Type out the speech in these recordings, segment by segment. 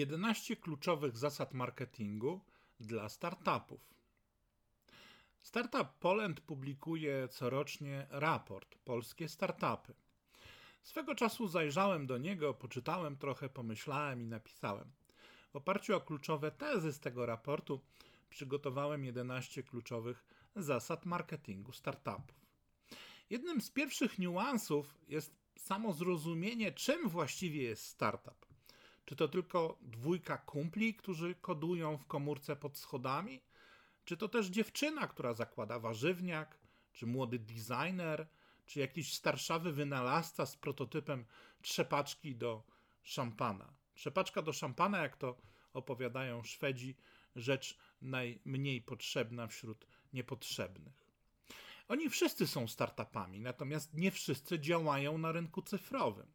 11 kluczowych zasad marketingu dla startupów. Startup Poland publikuje corocznie raport Polskie Startupy. Swego czasu zajrzałem do niego, poczytałem trochę, pomyślałem i napisałem. W oparciu o kluczowe tezy z tego raportu przygotowałem 11 kluczowych zasad marketingu startupów. Jednym z pierwszych niuansów jest samo zrozumienie, czym właściwie jest startup. Czy to tylko dwójka kumpli, którzy kodują w komórce pod schodami? Czy to też dziewczyna, która zakłada warzywniak? Czy młody designer? Czy jakiś starszawy wynalazca z prototypem trzepaczki do szampana? Trzepaczka do szampana, jak to opowiadają Szwedzi, rzecz najmniej potrzebna wśród niepotrzebnych. Oni wszyscy są startupami, natomiast nie wszyscy działają na rynku cyfrowym.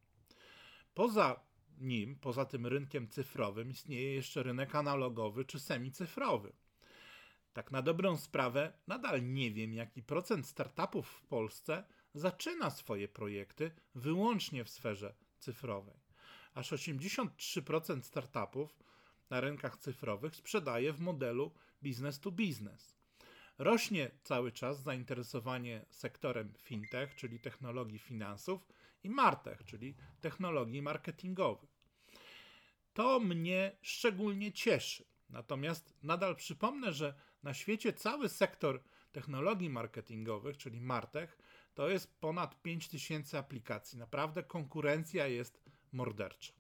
Poza nim, poza tym rynkiem cyfrowym, istnieje jeszcze rynek analogowy czy semicyfrowy. Tak na dobrą sprawę, nadal nie wiem, jaki procent startupów w Polsce zaczyna swoje projekty wyłącznie w sferze cyfrowej. Aż 83% startupów na rynkach cyfrowych sprzedaje w modelu business to business. Rośnie cały czas zainteresowanie sektorem fintech, czyli technologii finansów, i martech, czyli technologii marketingowych. To mnie szczególnie cieszy. Natomiast nadal przypomnę, że na świecie cały sektor technologii marketingowych, czyli Martech, to jest ponad 5000 aplikacji. Naprawdę konkurencja jest mordercza.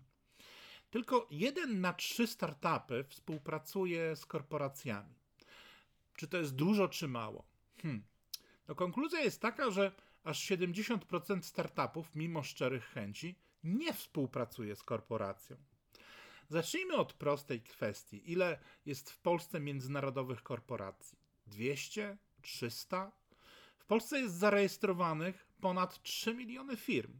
Tylko jeden na trzy startupy współpracuje z korporacjami. Czy to jest dużo, czy mało? Hmm. No, konkluzja jest taka, że aż 70% startupów, mimo szczerych chęci, nie współpracuje z korporacją. Zacznijmy od prostej kwestii. Ile jest w Polsce międzynarodowych korporacji? 200? 300? W Polsce jest zarejestrowanych ponad 3 miliony firm.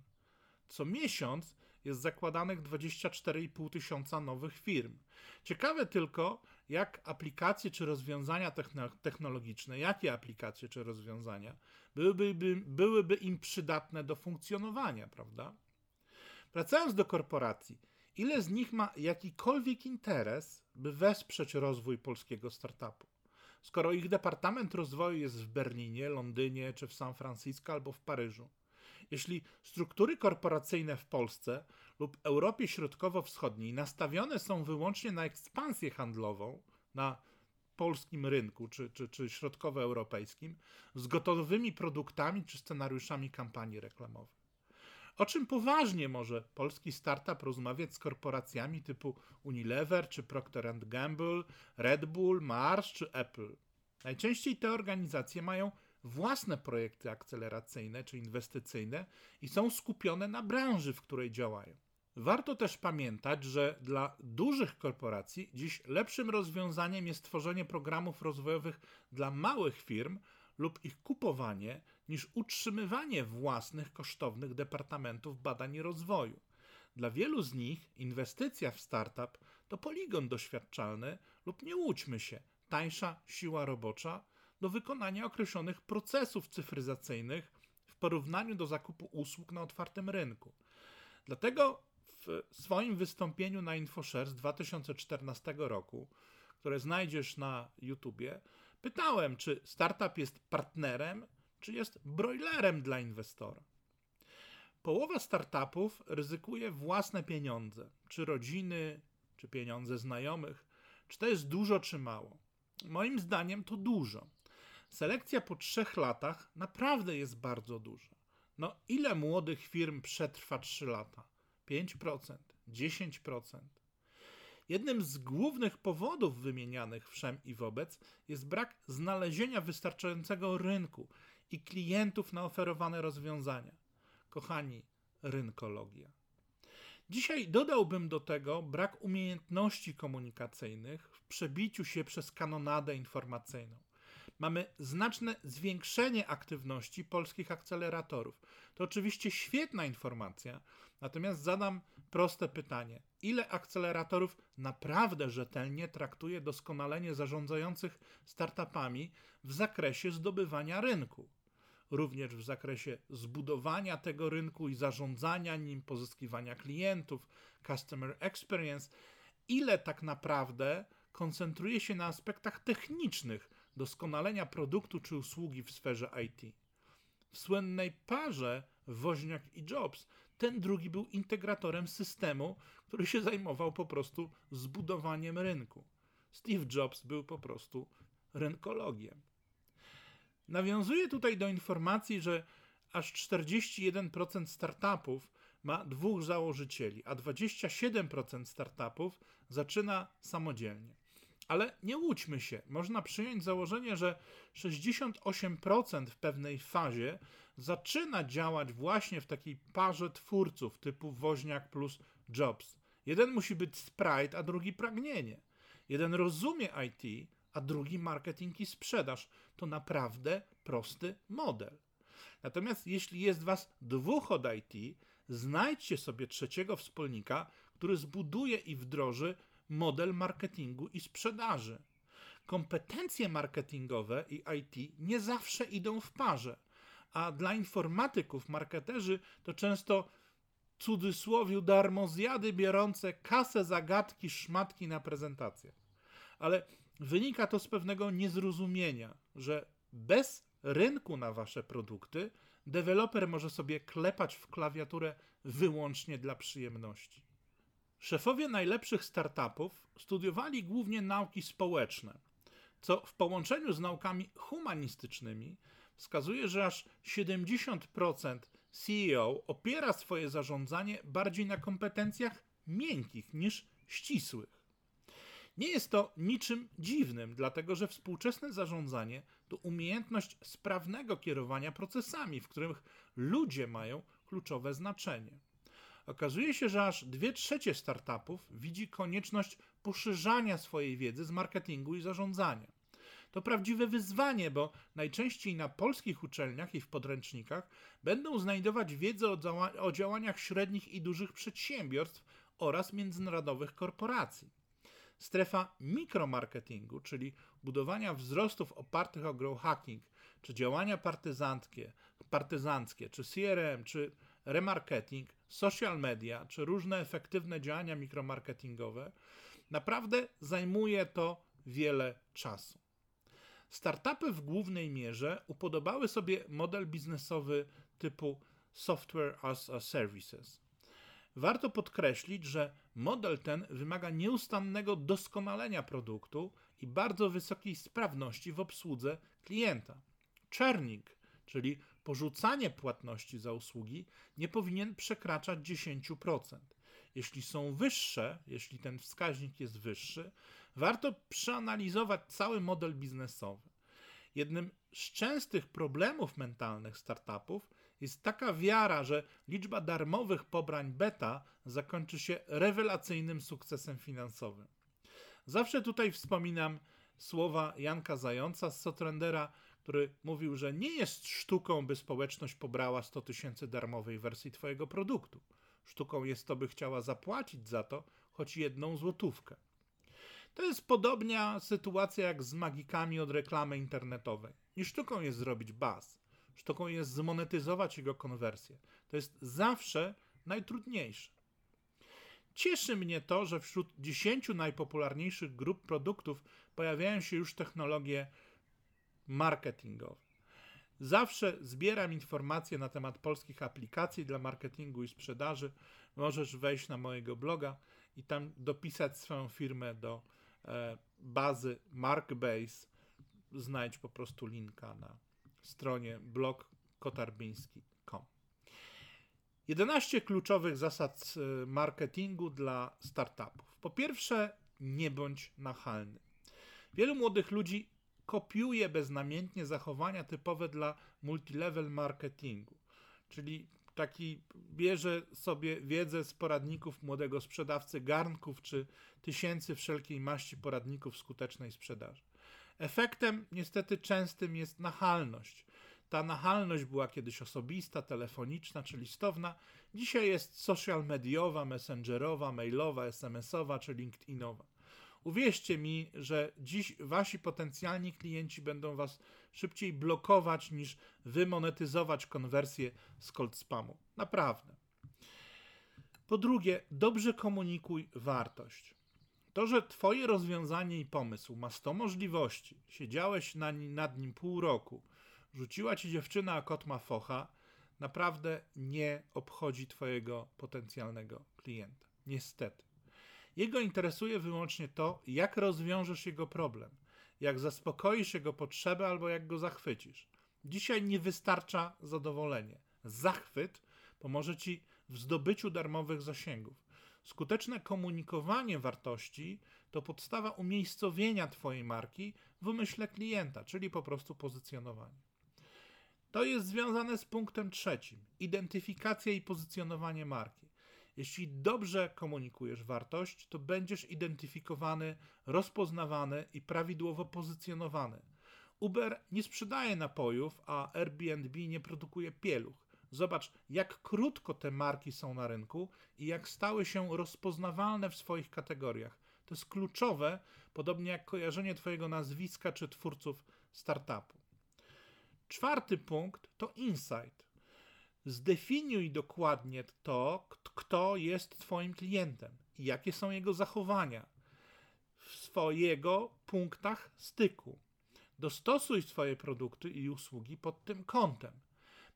Co miesiąc jest zakładanych 24,5 tysiąca nowych firm. Ciekawe tylko, jak aplikacje czy rozwiązania technologiczne, jakie aplikacje czy rozwiązania byłyby, byłyby im przydatne do funkcjonowania, prawda? Wracając do korporacji, ile z nich ma jakikolwiek interes, by wesprzeć rozwój polskiego startupu? Skoro ich departament rozwoju jest w Berlinie, Londynie czy w San Francisco albo w Paryżu. Jeśli struktury korporacyjne w Polsce lub Europie Środkowo-Wschodniej nastawione są wyłącznie na ekspansję handlową na polskim rynku czy, czy, czy środkowoeuropejskim z gotowymi produktami czy scenariuszami kampanii reklamowych. O czym poważnie może polski startup rozmawiać z korporacjami typu Unilever czy Procter Gamble, Red Bull, Mars czy Apple? Najczęściej te organizacje mają własne projekty akceleracyjne czy inwestycyjne i są skupione na branży, w której działają. Warto też pamiętać, że dla dużych korporacji dziś lepszym rozwiązaniem jest tworzenie programów rozwojowych dla małych firm lub ich kupowanie, niż utrzymywanie własnych kosztownych departamentów badań i rozwoju. Dla wielu z nich inwestycja w startup to poligon doświadczalny lub nie łudźmy się, tańsza siła robocza do wykonania określonych procesów cyfryzacyjnych w porównaniu do zakupu usług na otwartym rynku. Dlatego w swoim wystąpieniu na InfoShare z 2014 roku, które znajdziesz na YouTubie, pytałem, czy startup jest partnerem, czy jest broilerem dla inwestora. Połowa startupów ryzykuje własne pieniądze, czy rodziny, czy pieniądze znajomych. Czy to jest dużo, czy mało? Moim zdaniem to dużo. Selekcja po trzech latach naprawdę jest bardzo duża. No, ile młodych firm przetrwa 3 lata? 5%, 10%. Jednym z głównych powodów wymienianych wszem i wobec jest brak znalezienia wystarczającego rynku i klientów na oferowane rozwiązania. Kochani, rynkologia. Dzisiaj dodałbym do tego brak umiejętności komunikacyjnych w przebiciu się przez kanonadę informacyjną mamy znaczne zwiększenie aktywności polskich akceleratorów. To oczywiście świetna informacja, natomiast zadam proste pytanie: ile akceleratorów naprawdę rzetelnie traktuje doskonalenie zarządzających startupami w zakresie zdobywania rynku? również w zakresie zbudowania tego rynku i zarządzania nim, pozyskiwania klientów, customer experience ile tak naprawdę koncentruje się na aspektach technicznych doskonalenia produktu czy usługi w sferze IT. W słynnej parze Woźniak i Jobs ten drugi był integratorem systemu, który się zajmował po prostu zbudowaniem rynku. Steve Jobs był po prostu rynkologiem. Nawiązuję tutaj do informacji, że aż 41% startupów ma dwóch założycieli, a 27% startupów zaczyna samodzielnie. Ale nie łudźmy się, można przyjąć założenie, że 68% w pewnej fazie zaczyna działać właśnie w takiej parze twórców typu Woźniak plus Jobs. Jeden musi być sprite, a drugi pragnienie. Jeden rozumie IT, a drugi marketing i sprzedaż. To naprawdę prosty model. Natomiast jeśli jest was dwóch od IT, znajdźcie sobie trzeciego wspólnika, który zbuduje i wdroży model marketingu i sprzedaży. Kompetencje marketingowe i IT nie zawsze idą w parze, a dla informatyków, marketerzy to często cudzysłowiu darmozjady biorące kasę zagadki, szmatki na prezentację. Ale wynika to z pewnego niezrozumienia, że bez rynku na wasze produkty deweloper może sobie klepać w klawiaturę wyłącznie dla przyjemności. Szefowie najlepszych startupów studiowali głównie nauki społeczne, co w połączeniu z naukami humanistycznymi wskazuje, że aż 70% CEO opiera swoje zarządzanie bardziej na kompetencjach miękkich niż ścisłych. Nie jest to niczym dziwnym, dlatego że współczesne zarządzanie to umiejętność sprawnego kierowania procesami, w których ludzie mają kluczowe znaczenie. Okazuje się, że aż 2 trzecie startupów widzi konieczność poszerzania swojej wiedzy z marketingu i zarządzania. To prawdziwe wyzwanie, bo najczęściej na polskich uczelniach i w podręcznikach będą znajdować wiedzę o, działa o działaniach średnich i dużych przedsiębiorstw oraz międzynarodowych korporacji. Strefa mikromarketingu, czyli budowania wzrostów opartych o grow hacking, czy działania partyzanckie, partyzanckie czy CRM, czy remarketing, social media, czy różne efektywne działania mikromarketingowe, naprawdę zajmuje to wiele czasu. Startupy w głównej mierze upodobały sobie model biznesowy typu software as a services. Warto podkreślić, że model ten wymaga nieustannego doskonalenia produktu i bardzo wysokiej sprawności w obsłudze klienta. Churning, czyli porzucanie płatności za usługi, nie powinien przekraczać 10%. Jeśli są wyższe, jeśli ten wskaźnik jest wyższy, warto przeanalizować cały model biznesowy. Jednym z częstych problemów mentalnych startupów jest taka wiara, że liczba darmowych pobrań beta zakończy się rewelacyjnym sukcesem finansowym. Zawsze tutaj wspominam słowa Janka Zająca z Sotrendera, który mówił, że nie jest sztuką, by społeczność pobrała 100 tysięcy darmowej wersji Twojego produktu. Sztuką jest to, by chciała zapłacić za to choć jedną złotówkę. To jest podobnia sytuacja jak z magikami od reklamy internetowej. Nie sztuką jest zrobić baz, sztuką jest zmonetyzować jego konwersję. To jest zawsze najtrudniejsze. Cieszy mnie to, że wśród 10 najpopularniejszych grup produktów pojawiają się już technologie marketingowe. Zawsze zbieram informacje na temat polskich aplikacji dla marketingu i sprzedaży. Możesz wejść na mojego bloga i tam dopisać swoją firmę do e, bazy Markbase. Znajdź po prostu linka na stronie blogkotarbiński.com. 11 kluczowych zasad e, marketingu dla startupów. Po pierwsze, nie bądź nachalny. Wielu młodych ludzi kopiuje beznamiętnie zachowania typowe dla multilevel marketingu. Czyli taki bierze sobie wiedzę z poradników młodego sprzedawcy garnków czy tysięcy wszelkiej maści poradników skutecznej sprzedaży. Efektem niestety częstym jest nachalność. Ta nachalność była kiedyś osobista, telefoniczna czy listowna, dzisiaj jest social mediowa, messengerowa, mailowa, smsowa czy LinkedInowa. Uwierzcie mi, że dziś wasi potencjalni klienci będą was szybciej blokować niż wymonetyzować konwersję z cold spamu. Naprawdę. Po drugie, dobrze komunikuj wartość. To, że twoje rozwiązanie i pomysł ma 100 możliwości, siedziałeś na, nad nim pół roku, rzuciła ci dziewczyna, a kot ma focha, naprawdę nie obchodzi twojego potencjalnego klienta. Niestety. Jego interesuje wyłącznie to, jak rozwiążesz jego problem, jak zaspokoisz jego potrzebę albo jak go zachwycisz. Dzisiaj nie wystarcza zadowolenie. Zachwyt pomoże ci w zdobyciu darmowych zasięgów. Skuteczne komunikowanie wartości to podstawa umiejscowienia Twojej marki w umyśle klienta, czyli po prostu pozycjonowanie. To jest związane z punktem trzecim identyfikacja i pozycjonowanie marki. Jeśli dobrze komunikujesz wartość, to będziesz identyfikowany, rozpoznawany i prawidłowo pozycjonowany. Uber nie sprzedaje napojów, a Airbnb nie produkuje pieluch. Zobacz, jak krótko te marki są na rynku i jak stały się rozpoznawalne w swoich kategoriach. To jest kluczowe, podobnie jak kojarzenie Twojego nazwiska czy twórców startupu. Czwarty punkt to insight. Zdefiniuj dokładnie to, kto jest Twoim klientem i jakie są jego zachowania w swojego punktach styku. Dostosuj swoje produkty i usługi pod tym kątem.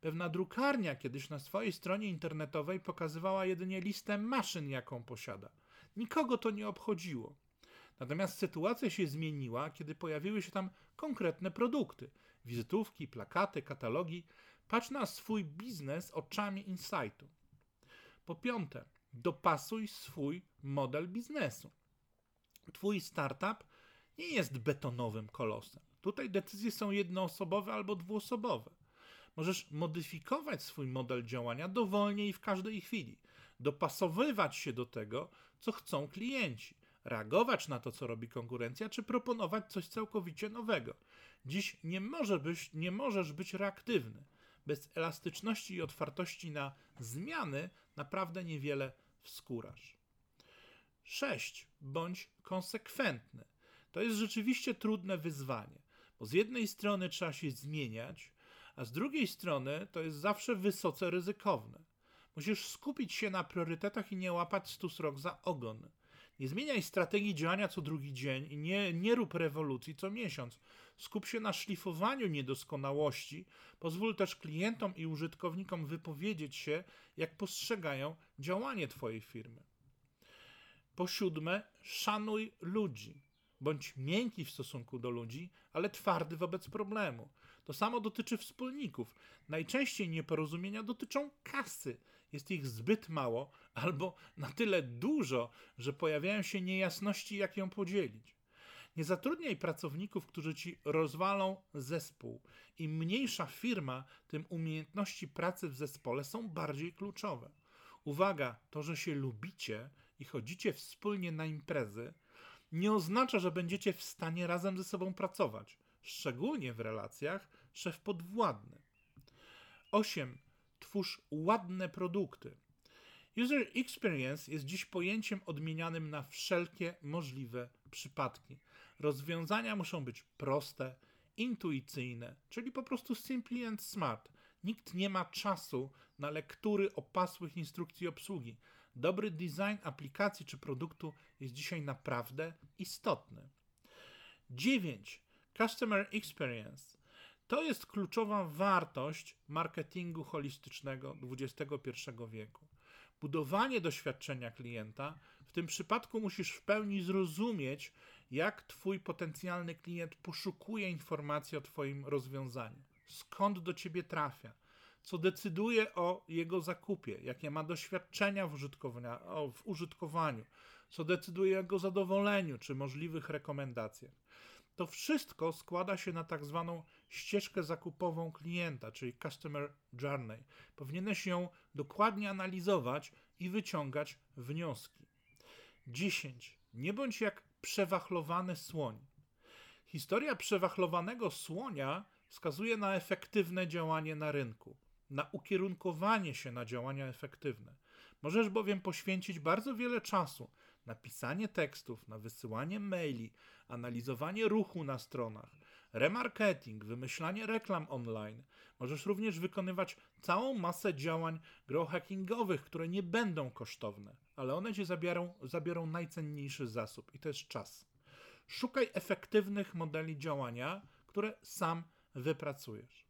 Pewna drukarnia kiedyś na swojej stronie internetowej pokazywała jedynie listę maszyn, jaką posiada. Nikogo to nie obchodziło. Natomiast sytuacja się zmieniła, kiedy pojawiły się tam konkretne produkty wizytówki, plakaty, katalogi. Patrz na swój biznes oczami insightu. Po piąte, dopasuj swój model biznesu. Twój startup nie jest betonowym kolosem. Tutaj decyzje są jednoosobowe albo dwuosobowe. Możesz modyfikować swój model działania dowolnie i w każdej chwili, dopasowywać się do tego, co chcą klienci, reagować na to, co robi konkurencja, czy proponować coś całkowicie nowego. Dziś nie, być, nie możesz być reaktywny. Bez elastyczności i otwartości na zmiany naprawdę niewiele wskórasz. 6. Bądź konsekwentny. To jest rzeczywiście trudne wyzwanie, bo z jednej strony trzeba się zmieniać, a z drugiej strony to jest zawsze wysoce ryzykowne. Musisz skupić się na priorytetach i nie łapać stu srok za ogon. Nie zmieniaj strategii działania co drugi dzień i nie, nie rób rewolucji co miesiąc. Skup się na szlifowaniu niedoskonałości. Pozwól też klientom i użytkownikom wypowiedzieć się, jak postrzegają działanie Twojej firmy. Po siódme, szanuj ludzi. Bądź miękki w stosunku do ludzi, ale twardy wobec problemu. To samo dotyczy wspólników. Najczęściej nieporozumienia dotyczą kasy. Jest ich zbyt mało albo na tyle dużo, że pojawiają się niejasności, jak ją podzielić. Nie zatrudniaj pracowników, którzy ci rozwalą zespół. Im mniejsza firma, tym umiejętności pracy w zespole są bardziej kluczowe. Uwaga, to, że się lubicie i chodzicie wspólnie na imprezy, nie oznacza, że będziecie w stanie razem ze sobą pracować, szczególnie w relacjach szef-podwładny. 8. Twórz ładne produkty. User experience jest dziś pojęciem odmienianym na wszelkie możliwe przypadki. Rozwiązania muszą być proste, intuicyjne, czyli po prostu simply and smart. Nikt nie ma czasu na lektury opasłych instrukcji obsługi. Dobry design aplikacji czy produktu jest dzisiaj naprawdę istotny. 9. Customer experience. To jest kluczowa wartość marketingu holistycznego XXI wieku. Budowanie doświadczenia klienta, w tym przypadku musisz w pełni zrozumieć, jak Twój potencjalny klient poszukuje informacji o Twoim rozwiązaniu, skąd do Ciebie trafia, co decyduje o jego zakupie, jakie ma doświadczenia w, w użytkowaniu, co decyduje o jego zadowoleniu czy możliwych rekomendacjach. To wszystko składa się na tak zwaną ścieżkę zakupową klienta, czyli Customer Journey. Powinieneś ją dokładnie analizować i wyciągać wnioski. 10. Nie bądź jak przewachlowany słoń. Historia przewachlowanego słonia wskazuje na efektywne działanie na rynku, na ukierunkowanie się na działania efektywne. Możesz bowiem poświęcić bardzo wiele czasu na pisanie tekstów, na wysyłanie maili, analizowanie ruchu na stronach, remarketing, wymyślanie reklam online. Możesz również wykonywać całą masę działań growhackingowych, które nie będą kosztowne, ale one ci zabiorą, zabiorą najcenniejszy zasób i to jest czas. Szukaj efektywnych modeli działania, które sam wypracujesz.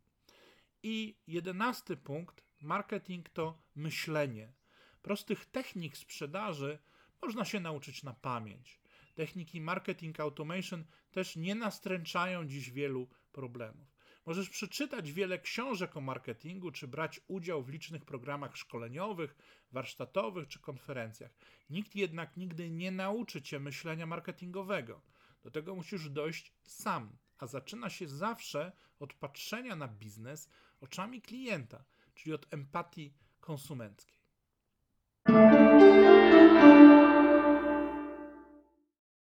I jedenasty punkt: marketing to myślenie. Prostych technik sprzedaży można się nauczyć na pamięć. Techniki marketing automation też nie nastręczają dziś wielu problemów. Możesz przeczytać wiele książek o marketingu, czy brać udział w licznych programach szkoleniowych, warsztatowych czy konferencjach. Nikt jednak nigdy nie nauczy cię myślenia marketingowego. Do tego musisz dojść sam, a zaczyna się zawsze od patrzenia na biznes oczami klienta, czyli od empatii konsumenckiej.